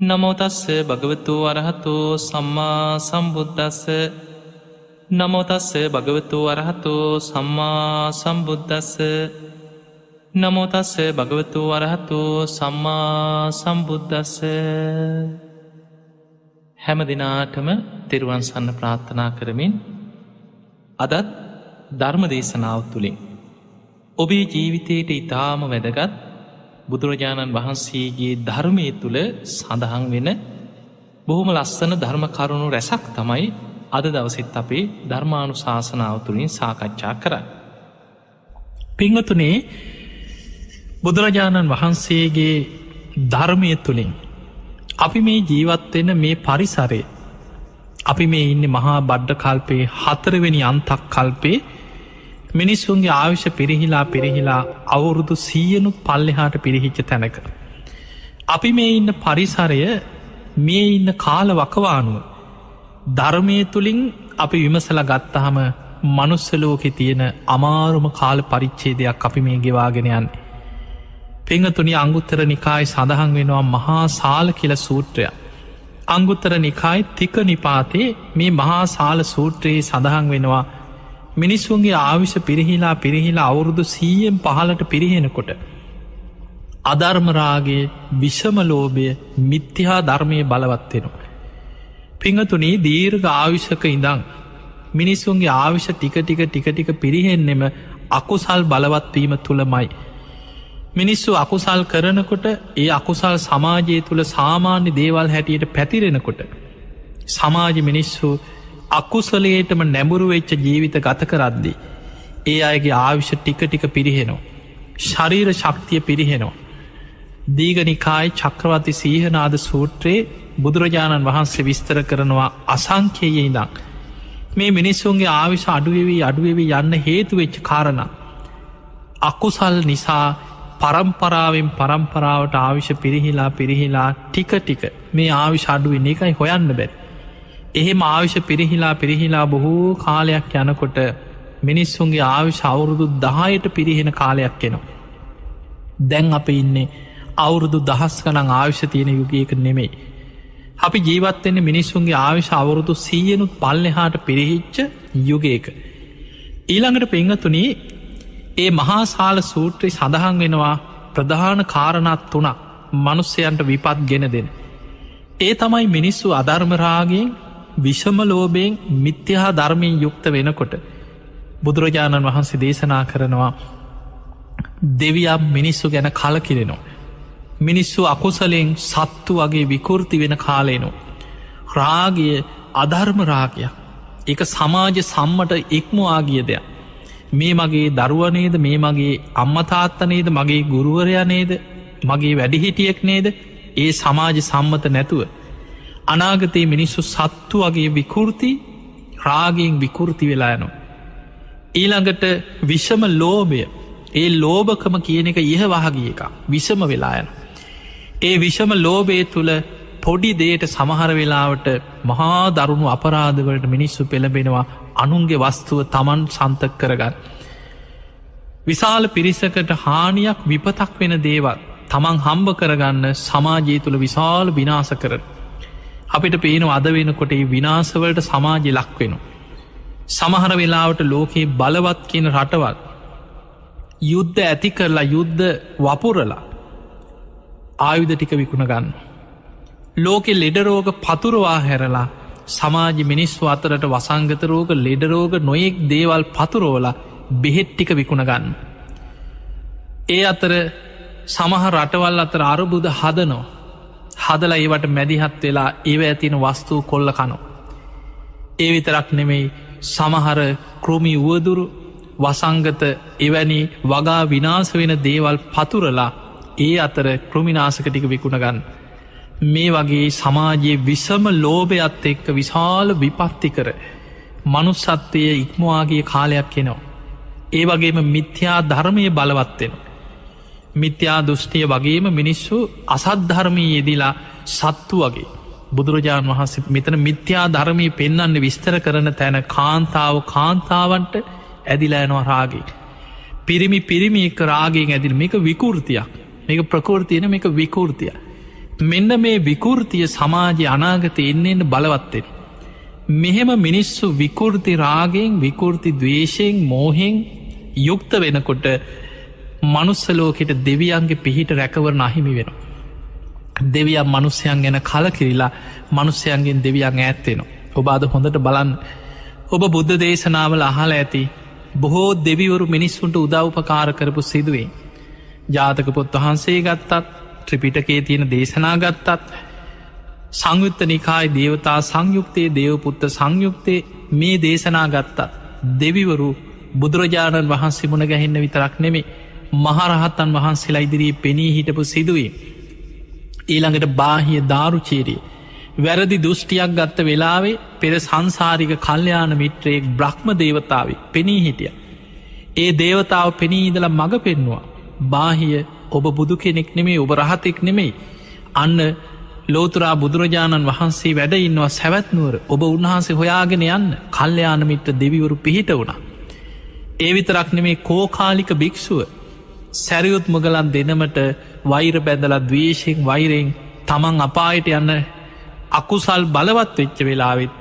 නමෝතස්ස භගවතු වරහතු සම්මා සම්බුද්ධස්ස නමෝතස්ස භගවතු වරහතු සම්මා සම්බුද්ධස්ස නමෝතස්ස භගවතු වරහතු සම්මා සම්බුද්ධස්ස හැම දෙනාටම තෙරුවන් සන්න ප්‍රාර්ථනා කරමින් අදත් ධර්ම දේශනාව තුළින් ඔබේ ජීවිතයට ඉතාම වැදගත් බුදුරජාණන් වහන්සේගේ ධර්මය තුළ සඳහන් වෙන බොහොම ලස්සන ධර්ම කරුණු රැසක් තමයි අද දවසෙත් අපේ ධර්මානු ශාසනාව තුළින් සාකච්ඡා කර. පිංහතුනේ බුදුරජාණන් වහන්සේගේ ධර්මය තුළින් අපි මේ ජීවත්වෙන මේ පරිසරය අපි මේ ඉන්න මහා බඩ්ඩ කල්පේ හතරවෙනි අන්තක් කල්පේ මිනිස්සුන්ගේ ආවිෂ පිරිහිලා පිරිහිලා අවුරුදු සීයනුත් පල්ලෙහාට පිරිහිච්ච තැනක. අපි මේ ඉන්න පරිසරය මේ ඉන්න කාල වකවානුව ධර්මය තුළින් අපි විමසල ගත්තහම මනුස්සලෝකෙ තියෙන අමාරුම කාල පරිච්චේදයක් අපි මේ ගෙවාගෙනයන්. පෙංහතුනි අංගුත්තර නිකායි සඳහන් වෙනවා මහා සාල කියල සූත්‍රය. අංගුත්තර නිකායි තික නිපාතේ මේ මහා සාල සූත්‍රයේ සඳහන් වෙනවා මිනිස්සුන්ගේ ආවිෂ පිරිහිලා පිරිහිලා අවුරුදු සීයෙන් පහලට පිරිහෙනකොට. අධර්මරාගේ විෂමලෝභය මිත්‍යහා ධර්මය බලවත්වෙනවා. පිංහතුනී දීර්ග ආවිෂක ඉඳං මිනිස්සුන්ගේ ආවිෂ ටික ටික ටික ටික පිරිහෙන්නෙම අකුසල් බලවත්වීම තුළමයි. මිනිස්සු අකුසල් කරනකොට ඒ අකුසල් සමාජය තුළ සාමාන්‍ය දේවල් හැටියට පැතිරෙනකොට. සමාජ මිනිස්සු අකුසලේටම නැඹුරු වෙච්ච ජීවිත ගත කරද්දි. ඒ අයගේ ආවිෂ ටික ටික පිරිහෙනවා. ශරීර ශක්තිය පිරිහෙනවා. දීගනිකායි චක්‍රවති සීහනාද සූත්‍රයේ බුදුරජාණන් වහන්සේ විස්තර කරනවා අසංකයේ ඉදක්. මේ මිනිස්සුන්ගේ ආවිශ අඩුවවී අඩුවවී යන්න හේතු වෙච්ච කාරණ. අකුසල් නිසා පරම්පරාවෙන් පරම්පරාවට ආවිෂ පිරිහිලා පිරිහිලා ටික ටික මේ ආවිශ අඩුවෙන් එකයි හොයන්න බැරි. එහෙම ආවිෂ පිරිහිලා පිරිහිලා බොහෝ කාලයක් යනකොට මිනිස්සුන්ගේ ආවිශ අවුරුදු දහයට පිරිහෙන කාලයක් එනවා. දැන් අප ඉන්නේ අවුරුදු දහස් කනං ආවිෂ තියෙන යුගයක නෙමෙයි. අපි ජීවත්වෙන්නේ මිනිස්සුන්ගේ ආවිශ අවුරුදු සීයනුත් පල්ලෙහාට පිරිහිච්ච යුගයක. ඊළඟට පෙංහතුනී ඒ මහාසාල සූත්‍රී සඳහන් වෙනවා ප්‍රධාන කාරණත් තුනක් මනුස්සයන්ට විපත් ගෙන දෙෙන. ඒ තමයි මිනිස්සු අධර්මරාගෙන් විෂම ලෝබයෙන් මිත්‍යහා ධර්මයෙන් යුක්ත වෙනකොට බුදුරජාණන් වහන්සේ දේශනා කරනවා දෙවියම් මිනිස්සු ගැන කලකිරෙනවා. මිනිස්සු අකුසලෙන් සත්තු වගේ විකෘති වෙන කාලේනු. රාගය අධර්ම රාගයක් එක සමාජ සම්මට ඉක්මවාගිය දෙයක්. මේ මගේ දරුවනේද මේ මගේ අම්මතාත්තනේද මගේ ගුරුවරයනේද මගේ වැඩිහිටියෙක් නේද ඒ සමාජ සම්මත නැතුව අනාගතයේ මිනිස්සු සත්තු වගේ විකෘති රාගෙන් විකෘති වෙලා යනවා. ඊළඟට විෂම ලෝභය ඒ ලෝභකම කියන එක ඉහ වහගිය එක විෂම වෙලායන. ඒ විෂම ලෝබේ තුළ පොඩි දේට සමහර වෙලාවට මහා දරුණු අපරාධවලට මිනිස්සු පෙළබෙනවා අනුන්ගේ වස්තුව තමන් සන්තක කරගන්න. විශාල පිරිසකට හානියක් විපතක් වෙන දේවල් තමන් හම්බ කරගන්න සමාජයේ තුළ විශාල විනාස කරන. අපිට පේන අද වෙනකොට විනාසවලට සමාජය ලක්වෙන. සමහර වෙලාවට ලෝකයේ බලවත් කියන රටවල් යුද්ධ ඇති කරලා යුද්ධ වපුරලා ආයුධ ටික විකුණ ගන්න. ලෝකෙ ලෙඩරෝග පතුරවා හැරලා සමාජ මිනිස්ව අතරට වසංගතරෝග ලෙඩරෝග නොයෙක් දේවල් පතුරෝල බෙහෙට්ටික විකුණ ගන්න. ඒ අතර සමහ රටවල් අතර අරබුද හදනෝ හදල ඒවට මැදිහත් වෙලා ඒව ඇතින වස්තුූ කොල්ල කනෝ. ඒ විතරක් නෙමෙයි සමහර කෘමි වුවදුරු වසංගත එවැනි වගා විනාස වෙන දේවල් පතුරලා ඒ අතර කෘමිනාසක ටික විකුණගන්න. මේ වගේ සමාජයේ විසම ලෝභයත් එක්ක විශාල විපත්ති කර මනුස්සත්වය ඉක්මවාගේ කාලයක් එනවා. ඒ වගේම මිත්‍යා ධර්මය බලවත්වෙනවා. මිත්‍යා දෘෂ්ටිය වගේම මිනිස්සු අසද්ධර්මී යෙදිලා සත්තු වගේ බුදුරජාණන් වහන්සේ මෙතන මිත්‍යා ධර්මී පෙන්න්න විස්තර කරන තැන කාන්තාව කාන්තාවන්ට ඇදිලෑනවා රාගේ. පිරිමි පිරිමි එක් රාගෙන් ඇදිල් මේක විකෘතියක් මේක ප්‍රකෘතියන මේක විකෘතිය. මෙන්න මේ විකෘතිය සමාජය අනාගත එන්නන්න බලවත්තෙන. මෙහෙම මිනිස්සු විකෘති රාගෙන් විකෘති දවේශයෙන් මෝහෙන් යුක්ත වෙනකොට මනුස්සලෝකෙට දෙවියන්ගේ පිහිට රැකවර අහිමි වෙන. දෙවියන් මනුස්්‍යයන් ගැන කලකිරිලා මනුස්්‍යයන්ගෙන් දෙවියන් ඇත්තෙනවා. ඔබාද හොඳට බලන්න ඔබ බුද්ධ දේශනාවල අහල ඇති බොහෝ දෙවිවරු මිනිස්සුන්ට උදව්පකාර කරපු සිදුවේ. ජාතක පොත් වහන්සේ ගත්තත් ත්‍රිපිටකේ තියෙන දේශනා ගත්තත් සංයුත්ත නිකායි දේවතා සංයුක්තයේ දේවපුත්ත සංයුක්තේ මේ දේශනා ගත්තත් දෙවිවරු බුදුරජාණන් වහන්සේ මුණ ගැහෙන්න විතරක් නෙමේ මහරහත්තන් වහන්සේලා ඉදිරී පෙනී හිටපු සිදුවේ. ඊළඟට බාහිය දාරුචේරිය වැරදි දෘෂ්ටියක් ගත්ත වෙලාවේ පෙර සංසාරික කල්්‍යයාන මිත්‍රයෙක් බ්‍රහ්ම දේවතාව පෙනී හිටිය. ඒ දේවතාව පෙනීඉදල මඟ පෙන්නවා. බාහිය ඔබ බුදු කෙනෙක් නෙමේ ඔබ රහතෙක් නෙමෙයි. අන්න ලෝතුරා බුදුරජාණන් වහන්සේ වැඩ ඉන්නවා සැවැත්නුවර ඔබ උන්වහන්සේ හොයාගෙන යන්න කල්්‍යයාන මිත්‍ර දෙවිවරු පිහිට වුණා. ඒ විතරක් නෙමේ කෝකාලික භික්‍ෂුව සැරියුත් මුගලන් දෙනමට වෛර බැඳලත් දවේශයෙන් වෛරෙන් තමන් අපායට යන්න අකුසල් බලවත් වෙච්ච වෙලාවෙත්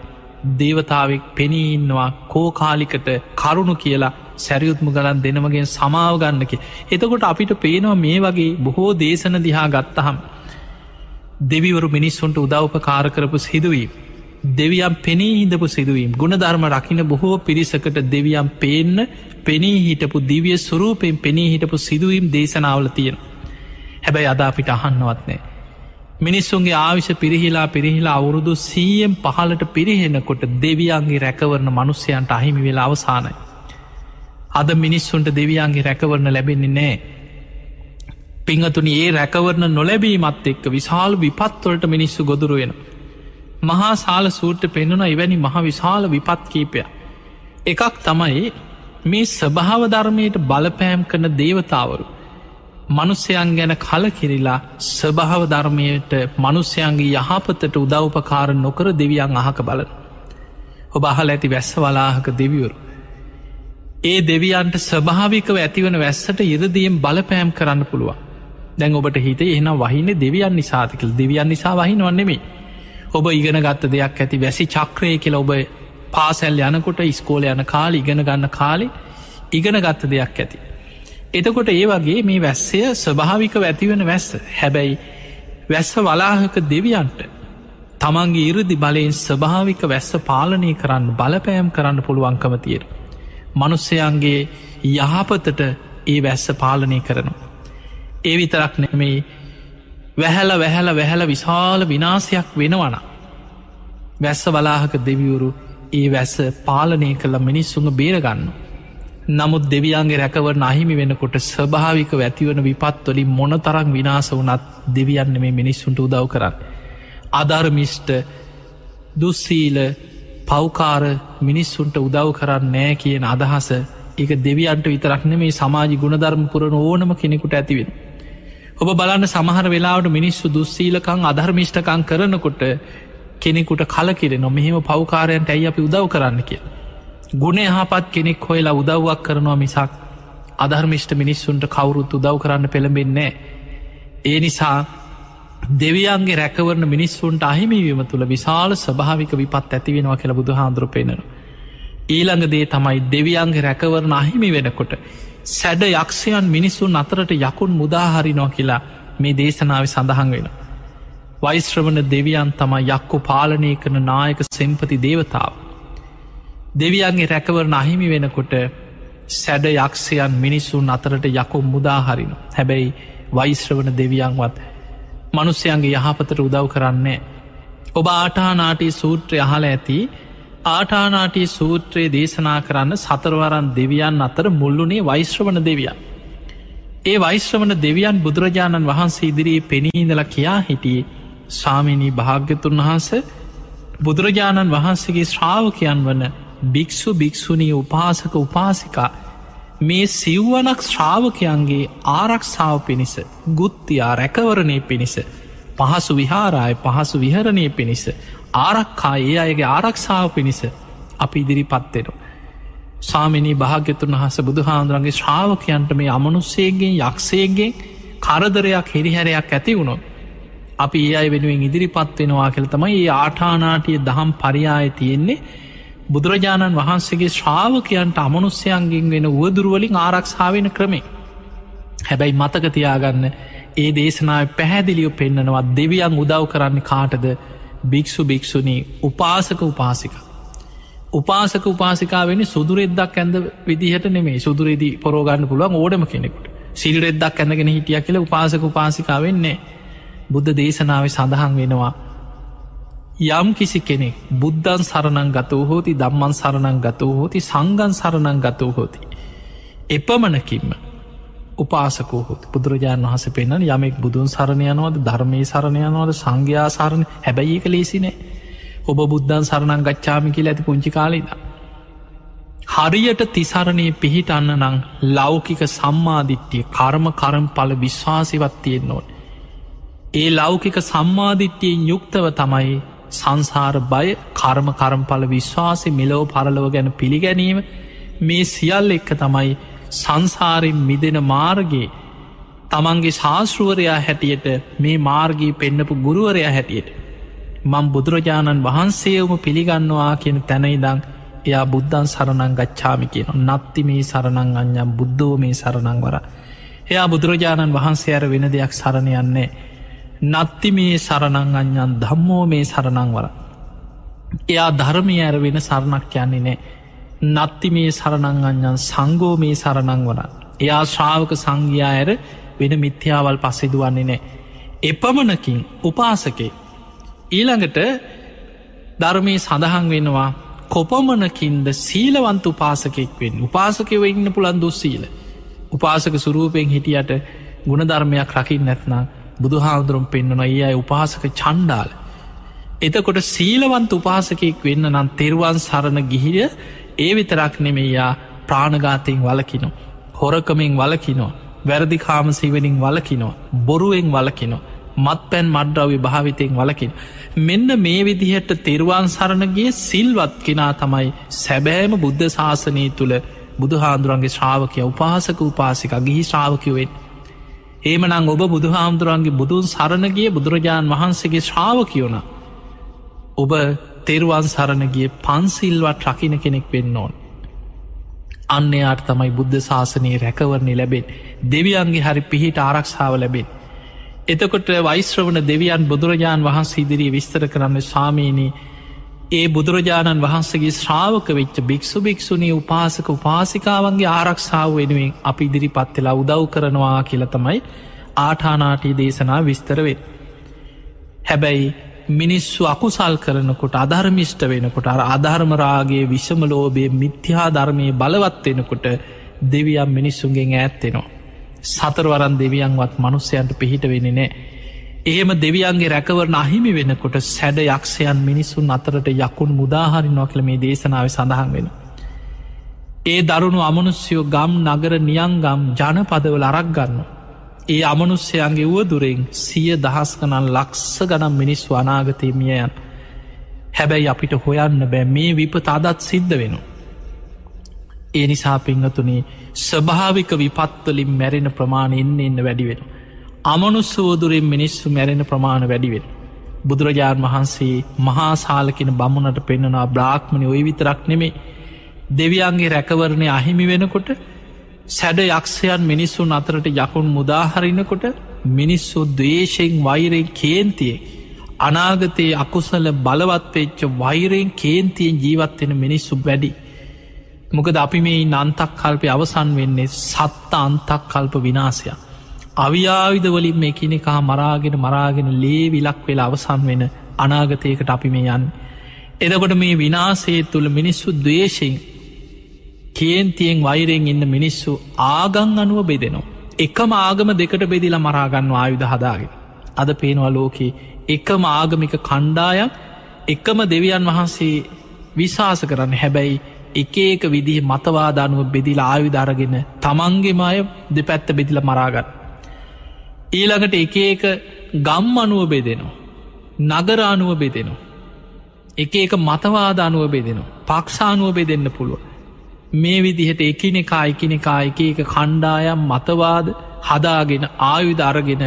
දේවතාවෙක් පෙනීන්නවා කෝකාලිකට කරුණු කියලා සැරියුත්ම ගලන් දෙනමගෙන් සමාව ගන්නක. එතකොට අපිට පේනවා මේ වගේ බොහෝ දේශන දිහා ගත්තහම් දෙවිවරු මිනිස්සුන්ට උදව්ප කාරකරපු සිදුවීම. දෙවියම් පෙනී හිදපු සිදුවීම් ගුණධර්ම රකින බොහෝ පිරිසකට දෙවියම් පේන්න පෙනී හිටපු දිවිය සුරූපයෙන් පෙනී හිටපු සිදුවීම් දේශනාවල තියෙන හැබැයි අදා අපිට අහන්නවත්නෑ මිනිස්සුන්ගේ ආවිශ පිරිහිලා පිරිහිලා අවුරුදු සීයෙන් පහලට පිරිහෙනකොට දෙවියන්ගේ රැකවරණ මනුස්්‍යයන්ට අහිමි වෙලා අවසානයි. අද මිනිස්සුන්ට දෙවියන්ගේ රැකවරණ ලැබෙන්නේ නෑ. පිංහතුනි ඒ රැකවරණ නොලැබීමත් එක්ක විශාල් විපත්වලට මිනිස්සු ගොදුරුවෙන. මහා සාල සූට්ට පෙන්නුන එවැනි මහ විශාල විපත් කීපය. එකක් තමයි මේ ස්වභාව ධර්මයට බලපෑම් කරන දේවතාවරු මනුස්්‍යයන් ගැන කලකිරිලා ස්වභාව ධර්මයට මනුස්්‍යයන්ගේ යහපතට උදව්පකාර නොකර දෙවියන් අහක බලන. ඔබ අහල ඇති වැස්ස වලාහක දෙවිවරු. ඒ දෙවියන්ට ස්වභාවිකව ඇතිවන වැස්සට ඉරදියෙන් බලපෑම් කරන්න පුළුවන්. දැන් ඔබට හිත එන වහින දෙවියන් නිසාතිකල් දෙවියන් නිසා වහින වන්නෙමේ. ඔබ ඉගෙන ගත්ත දෙයක් ඇති වැසි චක්‍රය කියල ඔබ පාසැල් යනකොට ඉස්කෝල යන කාල ඉගෙන ගන්න කාලි ඉගෙන ගත්ත දෙයක් ඇති. එතකොට ඒ වගේ මේ වැස්සය ස්වභාවික ඇතිවෙන වැස්ස හැබැයි වැස්ස වලාහක දෙවියන්ට තමන්ගේ ඉරදි බලයෙන් ස්වභාවික වැස්ස පාලනය කරන්න බලපෑම් කරන්න පුළුවන්කම තියෙන. මනුස්සයන්ගේ යහපතට ඒ වැස්ස පාලනය කරනවා. ඒ විතරක් නෙමෙයි වැහැල වැහැල වැහැල විශාල විනාසයක් වෙනවන. වැස්ස වලාහක දෙවියවරු ඒ වැස්ස පාලනය කළ මිනිස්සුඟ බේරගන්න. නමුත් දෙවියන්ගේ රැකවරන අහිමි වෙනකොට ස්වභාවික ඇතිවන විපත්වලින් මොන තරක් විනාස වනත් දෙවියන්න මේ මිනිස්සුන්ට උදව් කරන්න. අධර්මිෂ්ට දුස්සීල පෞකාර මිනිස්සුන්ට උදව් කරන්න නෑ කියන අදහස එක දෙවියන්ට විතරක්න මේ සමාජි ගුණධර්ම පුරන ඕනම කෙනෙකුට ඇතිවෙන. ඔබ බලන්න සමහර වෙලාවට මිනිස්සු දුස්සීලකං අධර්මිෂ්ටකං කරනකොට කෙනෙකුට කලකිරෙන මෙහෙම පෞකාරයන්ට ඇයි අපි උදව් කරන්න කියලා. ගුණ යහපත් කෙනෙක් හොයලා උදව්වක් කරනවා මිසක් අධර්මිෂ්ට මිනිස්සුන්ට කවුරුත් උදව් කරන්න පෙළඹෙන්නේ. ඒ නිසා දෙවියන්ගේ රැකවරන මිනිස්සුන්ට අහිමිවීම තුළ විශාල ස්භාවික විපත් ඇතිවෙනවා කියල බුදු හාන්දුර පෙනෙන. ඊළඟ දේ තමයි දෙවියන්ගේ රැකවරන අහිමි වෙනකොට සැඩ යක්ෂයන් මිනිස්සුන් අතරට යකුන් මුදාහරිනෝ කියලා මේ දේශනාව සඳහන් වෙන. වයිශ්‍රවණ දෙවියන් තම යක්කු පාලනය කරන නායක සෙම්පති දේවතාව. දෙවියන්ගේ රැකවරන අහිමි වෙනකොට සැඩ යක්ෂයන් මිනිස්සුන් අතරට යකොම් මුදාහරින හැබැයි වෛශ්‍රවන දෙවියන්වත් මනුස්්‍යයන්ගේ යහපතට උදව් කරන්නේ. ඔබ ආටානාටී සූත්‍රය අහල ඇති ආටානාටී සූත්‍රයේ දේශනා කරන්න සතරවරන් දෙවියන් අතර මුල්ලුනේ වෛශ්‍රවන දෙවියන්. ඒ වෛශ්‍රවන දෙවියන් බුදුරජාණන් වහන්සේ ඉදිරී පෙනීදල කියා හිටියේ ස්වාමිනී භාග්‍යතුන් වහන්ස බුදුරජාණන් වහන්සේගේ ශ්‍රාවකයන් වන භික්‍ෂු භික්‍ෂුණී උපාසක උපාසිකා මේ සිව්වනක් ශ්‍රාවකයන්ගේ ආරක්ෂාව පිණිස ගුත්තියා රැකවරණය පිණිස පහසු විහාරය පහසු විහරණය පිණිස ආරක්කා ඒ අයගේ ආරක්ෂාව පිණිස අපි ඉදිරි පත්වෙනවා. සාමිනී භාග්‍යතුන් වහස බුදුහාන්දුරන්ගේ ශ්‍රාවකයන්ට මේ අමනුස්සේගෙන් යක්ෂයගෙන් කරදරයක් හිරිහැරයක් ඇති වුණොත් අපි ඒ අයි වෙනුවෙන් ඉදිරිපත් වෙනවා කියල තමයි ඒ ආඨානාටිය දහම් පරියාය තියෙන්නේ. බුදුරජාණන් වහන්සේගේ ශ්‍රාවකයන්ට අමනුස්්‍යයන්ගෙන් වෙන වුවදුරුවලින් ආරක්ෂාවෙන ක්‍රමේ. හැබැයි මතකතියාගන්න ඒ දේශනාව පැහැදිලියෝ පෙන්න්නනවත් දෙවියන් උදව් කරන්න කාටද? භික්‍ෂු භික්‍ෂුණී උපාසක උපාසික. උපාසක උපාසිකාවෙනි සුදුරෙද්දක් ඇඳ විදිහට නෙමේ සුදුරෙදි පොරෝගන්න පුළුවන් ඕඩම කෙනෙකුට. සිල්රෙද්දක් ඇඳගෙන හිටිය කියල උපාසක උපාසිකා වෙන්නේ බුද්ධ දේශනාව සඳහන් වෙනවා යම් කිසි කෙනෙක් බුද්ධන් සරණං ගතව හෝති දම්මන් සරණං ගතව හෝති සංගන් සරණං ගතව හෝති. එපමණකින්ම උපාසකෝහොත්. බුදුරජාණන් වහස පෙන්න්න යමෙක් බුදුන් සරණයනවද ධර්මය සරණයනවද සංඝයා සරණ හැබැයි එක ලේසිනේ ඔබ බුද්ධන් සරණං ගච්ඡාමි කියල ඇති පුංචි කාලෙද හරියට තිසරණය පිහිටන්න නං ලෞකික සම්මාධිට්්‍යය කර්ම කරම් පල විශ්වාසිවත් තියෙන්න්නෝට ඒ ලෞකික සම්මාධිට්්‍යයෙන් යුක්තව තමයි සංසාර බය කර්ම කරම්පල විශ්වාසය මෙලෝ පරලව ගැන පිළිගැනීම. මේ සියල් එක්ක තමයි සංසාරෙන් මිදෙන මාර්ගයේ තමන්ගේ ශාස්ෘුවරයා හැටියට මේ මාර්ගී පෙන්න්නපු ගුරුවරයා හැටියට මං බුදුරජාණන් වහන්සේවම පිළිගන්නවා කියන තැනයිදං එයා බුද්ධන් සරණං ගච්ඡාමි කියන නත්ති මේ සරණං අඥම් බුද්ධෝ මේ සරණං වර. එයා බුදුරජාණන් වහන්සේ අර වෙන දෙයක් සරණයන්නේ නත්ති මේ සරණං අඥන් ධම්මෝ මේ සරණං වර. එයා ධර්මය ඇර වෙන සරණක් යන්නේ නෑ නත්ති මේ සරණං අඥන් සංගෝ මේ සරණං වන එයා ශ්‍රාවක සංඝයා ඇර වෙන මිත්‍යාවල් පස්සෙදුවන්නේ නෑ එපමණකින් උපාසකේ ඊළඟට ධර්මය සඳහන් වෙනවා කොපමණකින්ද සීලවන්ත උපාසකෙක් වෙන් උපාසකව ඉන්න පුළන් දුස්සීල. උපාසක සුරූපයෙන් හිටියට ගුණධර්මයක් රකිින් නැත්නම් බුදු හාමුදුරුම් පෙන්න්නන ඒ අයි උපාසක චණ්ඩාල එතකොට සීලවන්ත උපාසකයෙක් වෙන්න නම් තෙරුවන් සරණ ගිහිය ඒ විතරක් නෙමෙයා ප්‍රාණගාතයෙන් වලකිනෝ හොරකමින් වලකිනෝ වැරදිකාම සිවනින් වලකිනෝ බොරුවෙන් වලකිනෝ මත් පැන් මඩ්‍රවි භාවිතයෙන් වලකින් මෙන්න මේ විදිහට තෙරුවන් සරණගේ සිල්වත් කෙනා තමයි සැබෑම බුද්ධ ශාසනය තුළ බුදුහාන්දුරන්ගේ ශ්‍රාවකය උපාසක උපාසික ගිහි ශ්‍රාවකිවෙන් ඒමනං ඔබ බුදුහාමුදුරන්ගේ බුදුන් සරණගේ බුදුරජාණන් වහන්සේගේ ශ්‍රාවකියෝන ඔබ තෙරුවන් සරණගේ පන්සිල්වත් රකින කෙනෙක් වෙන්න ඕන්. අන්නයාට තමයි බුද්ධ ශාසනයේ රැකවරණය ලැබෙන් දෙවියන්ගේ හරි පිහිට ආරක්ෂාව ලැබෙන් එතකොට වෛශ්‍රවන දෙවියන් බුදුරජාණන් වහන්සේ ඉදිරී විස්තර කරන්න සාමීනී ඒ බුදුරජාණන් වහන්සගේ ශ්‍රාවක වෙච්ච භික්ෂු භික්ෂුණී උපාසක උපාසිකාවන්ගේ ආරක්ෂාව වෙනුවෙන් අපි ඉදිරි පත්වෙලා උදව් කරනවා කියලතමයි ආඨානාටී දේශනා විස්තරවෙන්. හැබැයි මිනිස්සු අකුසල් කරනකොට අධර්මිෂ්ට වෙනකොට අර අධර්මරාගේ විෂමලෝබය මිත්‍යා ධර්මය බලවත් වෙනකොට දෙවියම් මිනිස්සුන්ගෙන් ඇත්තෙනවා. සතරවරන් දෙවියන්වත් මනුස්සයන්ට පිහිට වෙන නෑ. එහෙම දෙවියන්ගේ රැකවරන අහිමි වෙනකොට සැඩ යක්ෂයන් මිනිසුන් අතරට යකුන් මුදාහරි නොකළ මේ දේශනාව සඳහන් වෙන. ඒ දරුණු අමනුස්්‍යයෝ ගම් නගර නියංගම් ජනපදවල අරක් ගන්න. ඒ අමනුස්්‍යයන්ගේ වුවදුරෙන් සිය දහස්කනන් ලක්ස ගනම් මිනිස්සු අනාගතය මියයන්. හැබැයි අපිට හොයන්න බෑ මේ විපත අදත් සිද්ධ වෙනවා. ඒ නිසා පිංහතුනේ ස්වභාවික විපත්වලින් මැරෙන ප්‍රමාණ එන්න එන්න වැඩිවෙන. අමනුස්සෝදුරෙන් මිනිස්සු මැරෙන ප්‍රමාණ වැඩිවෙන. බුදුරජාණන් වහන්සේ මහාසාලකින බමුණට පෙන්න්නනා බ්‍රාක්්මණි ඔය විතරක් නෙමේ දෙවියන්ගේ රැකවරණය අහිමි වෙනකොට සැඩ යක්ෂයන් මිනිස්සුන් අතරට යකුන් මුදාහරිනකොට මිනිස්සු දවේශයෙන් වෛරයෙන් කේන්තියේ අනාගතයේ අකුසල බලවත්වෙච්ච වෛරයෙන් කේන්තියෙන් ජීවත්වෙන මිනිස්සු වැඩි මොකද අපි මේ නන්තක් කල්පය අවසන් වෙන්නේ සත්ත අන්තක් කල්ප විනාසයක්. අවියාවිදවලින් මේ කෙනෙකා මරාගෙන මරාගෙන ලේ විලක් වෙලා අවසන් වෙන අනාගතයකට අපි මේ යන්. එදකොට මේ විනාසේ තුළ මිනිස්සු දවේශයෙන් කේන්තියෙන් වෛරයෙන් ඉන්න මිනිස්සු ආගං අනුව බෙදෙනවා. එකම ආගම දෙකට බෙදිලා මරාගන්න ආයුධ හදාගෙන. අද පේනවා ලෝකයේ එකම ආගමික කණ්ඩායක් එකම දෙවියන් වහන්සේ විශවාස කරන්න හැබැයි එක ඒක විදිහ මතවාදානුව බෙදිල ආයු දරගෙන තමන්ගේම අය දෙපැත්ත බෙදිල මරාගත්. ඊළඟට එක ඒක ගම් අනුව බෙදෙනවා. නගරානුව බෙදෙනවා. එක ඒක මතවාදානුව බෙදෙනවා. පක්ෂානුව බෙදෙන්න්න පුළුව. මේ විදිහට එකනෙකා එකනෙකා එක එක කණ්ඩායම් මතවාද හදාගෙන ආයුධ අරගෙන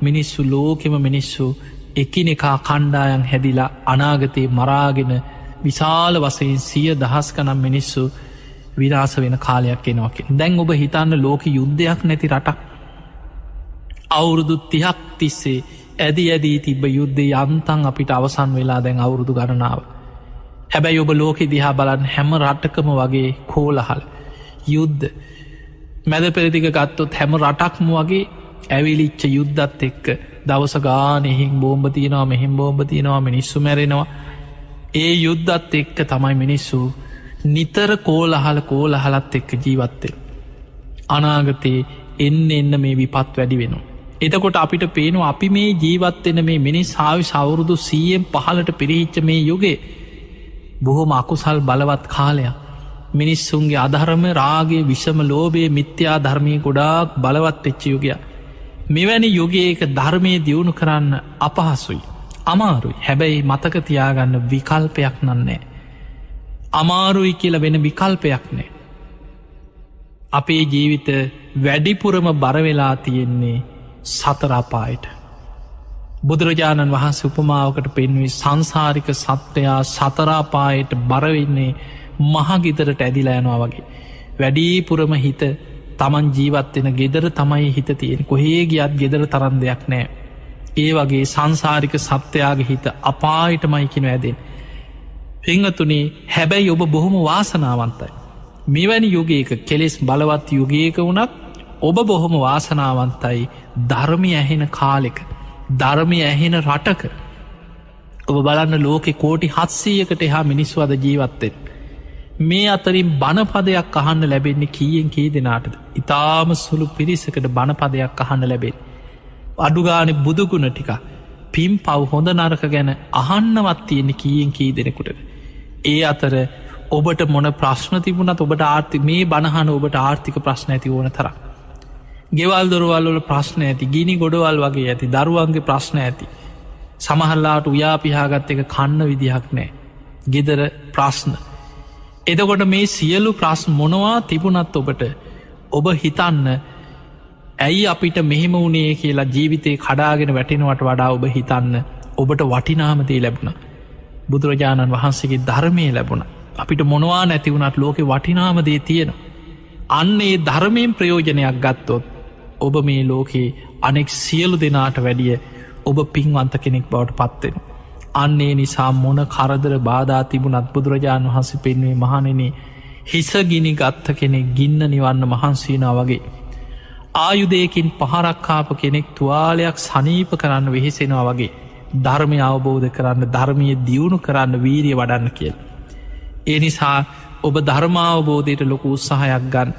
මිනිස්සු ලෝකෙම මිනිස්සු එකිනෙකා කණ්ඩායන් හැදිලා අනාගතයේ මරාගෙන විශාල වසයෙන් සිය දහස් කනම් මිනිස්සු විරාස වෙන කාලයක් එනවාක දැන් ඔබ හිතන්න ලෝක යුද්ධයක් නැති රටක්. අවුරුදු තිහක් තිස්සේ ඇදි ඇදී තිබ යුද්ධය යන්තන් අපිට අවසන් වෙලා දැන් අවුරුදු ගණනාව. හැබැයි ඔබ ලෝකෙ දිහා බලන් හැම රට්ටකම වගේ කෝලහල්. යුද්ධ. මැද පෙරදික ගත්තොත් හැම රටක්ම වගේ ඇවිලිච්ච යුද්ධත් එක්ක. දවස ගාන එහින් බෝම්භ තියෙනවා මෙහිම් බෝම්භ තියෙනවා මිනිස්සු මැරෙනවා. ඒ යුද්ධත් එක්ක තමයි මිනිස්සු නිතර කෝලහල කෝලහලත් එක්ක ජීවත්තේ අනාගතයේ එන්න එන්න මේ විපත් වැඩි වෙනවා. එතකොට අපිට පේනවා අපි මේ ජීවත්වෙන මේ මිනිස් හාවි සවුරුදු සීයෙන් පහලට පිරිහිච්ච මේ යුගේ බොහොම අකුසල් බලවත් කාලයක්. මිනිස්සුන්ගේ අධර්ම රාගේ විෂම ලෝබය මිත්‍යා ධර්මය ගොඩාක් බලවත් එච්ච යුගයක්. මෙවැනි යුගයක ධර්මය දියුණු කරන්න අපහසුයි. අමාරුයි. හැබැයි මතක තියාගන්න විකල්පයක් නන්නේ අමාරුයි කියල වෙන විකල්පයක් නෑ අපේ ජීවිත වැඩිපුරම බරවෙලා තියෙන්නේ සතරාපායට බුදුරජාණන් වහන්ස උපමාවකට පෙන්වී සංසාරික සත්වයා සතරාපායට බරවෙන්නේ මහගිතරට ඇදිලා යනවා වගේ. වැඩීපුරම හිත තමන් ජීවත්වෙන ගෙදර තමයි හිත තියෙන කොහේ ගියත් ගෙදර තරන් දෙයක් නෑ ඒ වගේ සංසාරික සත්‍යයාගේ හිත අපායිටමයිකින ඇදෙන් පංහතුනේ හැබැයි ඔබ බොහොම වාසනාවන්තයි. මෙවැනි යුගේක කෙලෙස් බලවත් යුගයක වුණත් ඔබ බොහොම වාසනාවන්තයි ධර්මය ඇහෙන කාලෙක. ධර්මය ඇහෙන රටක. ඔබ බලන්න ලෝකෙ කෝටි හත්සීයකට එහා මිනිස්වද ජීවත්තෙන් මේ අතරින් බණපදයක් අහන්න ලැබෙන්නේ කියෙන් කී දෙනාටද? ඉතාම සුළු පිරිසකට බණපදයක් අහන්න ලැබෙන් අඩුගානෙ බුදුගුණ ටික පිම් පව් හොඳ නරක ගැන අහන්නවත් තියෙන්නේ කියෙන් කී දෙනෙකුට ඒ අතර ඔබට මොන ප්‍රශ්න තිබුණත් ඔබට ආර්ථි මේ බණහන ඔබට ආර්ථික ප්‍රශ්න ඇති ඕන තර ගෙවල් දොරවල්වල ප්‍රශ්න ඇති ගිනි ගොඩවල් වගේ ඇති දරුවන්ගේ ප්‍රශ්න ඇති. සමහල්ලාට උයාපිහාගත් එක කන්න විදිහක් නෑ. ගෙදර ප්‍රශ්න. එදකොට මේ සියලු ප්‍රශ්න මොනවා තිබුණත් ඔබට ඔබ හිතන්න ඇයි අපිට මෙහෙම වුණේ කියලා ජීවිතය කඩාගෙන වැටෙනවට වඩා ඔබ හිතන්න ඔබට වටිනාමතේ ලැබුණ. බුදුරජාණන් වහන්සේගේ ධර්මය ලැබුණ. අපිට මොනවා නැතිවුණත් ලෝකෙ වටිනාමදේ තියෙන අන්නේ ධර්මයෙන් ප්‍රයෝජනයක් ගත්තොත් ඔබ මේ ලෝකයේ අනෙක් සියලු දෙනාට වැඩිය ඔබ පින්වන්ත කෙනෙක් බවට පත්වෙන අන්නේ නිසා මොන කරදර බාධා තිබුණත් බුදුරජාණන් වහන්සේ පෙන්වේ මහනෙනේ හිසගිනි ගත්ත කෙනෙක් ගින්න නිවන්න මහන්සීනා වගේ. ආයුදයකින් පහරක්කාප කෙනෙක් තුවාලයක් සනීප කරන්න වෙහෙසෙනවා වගේ. ධර්මය අවබෝධ කරන්න ධර්මය දියුණු කරන්න වීරිය වඩන්න කියල්. ඒ නිසා ඔබ ධර්මාවබෝධයට ලොකු උත්සාහයක් ගන්න.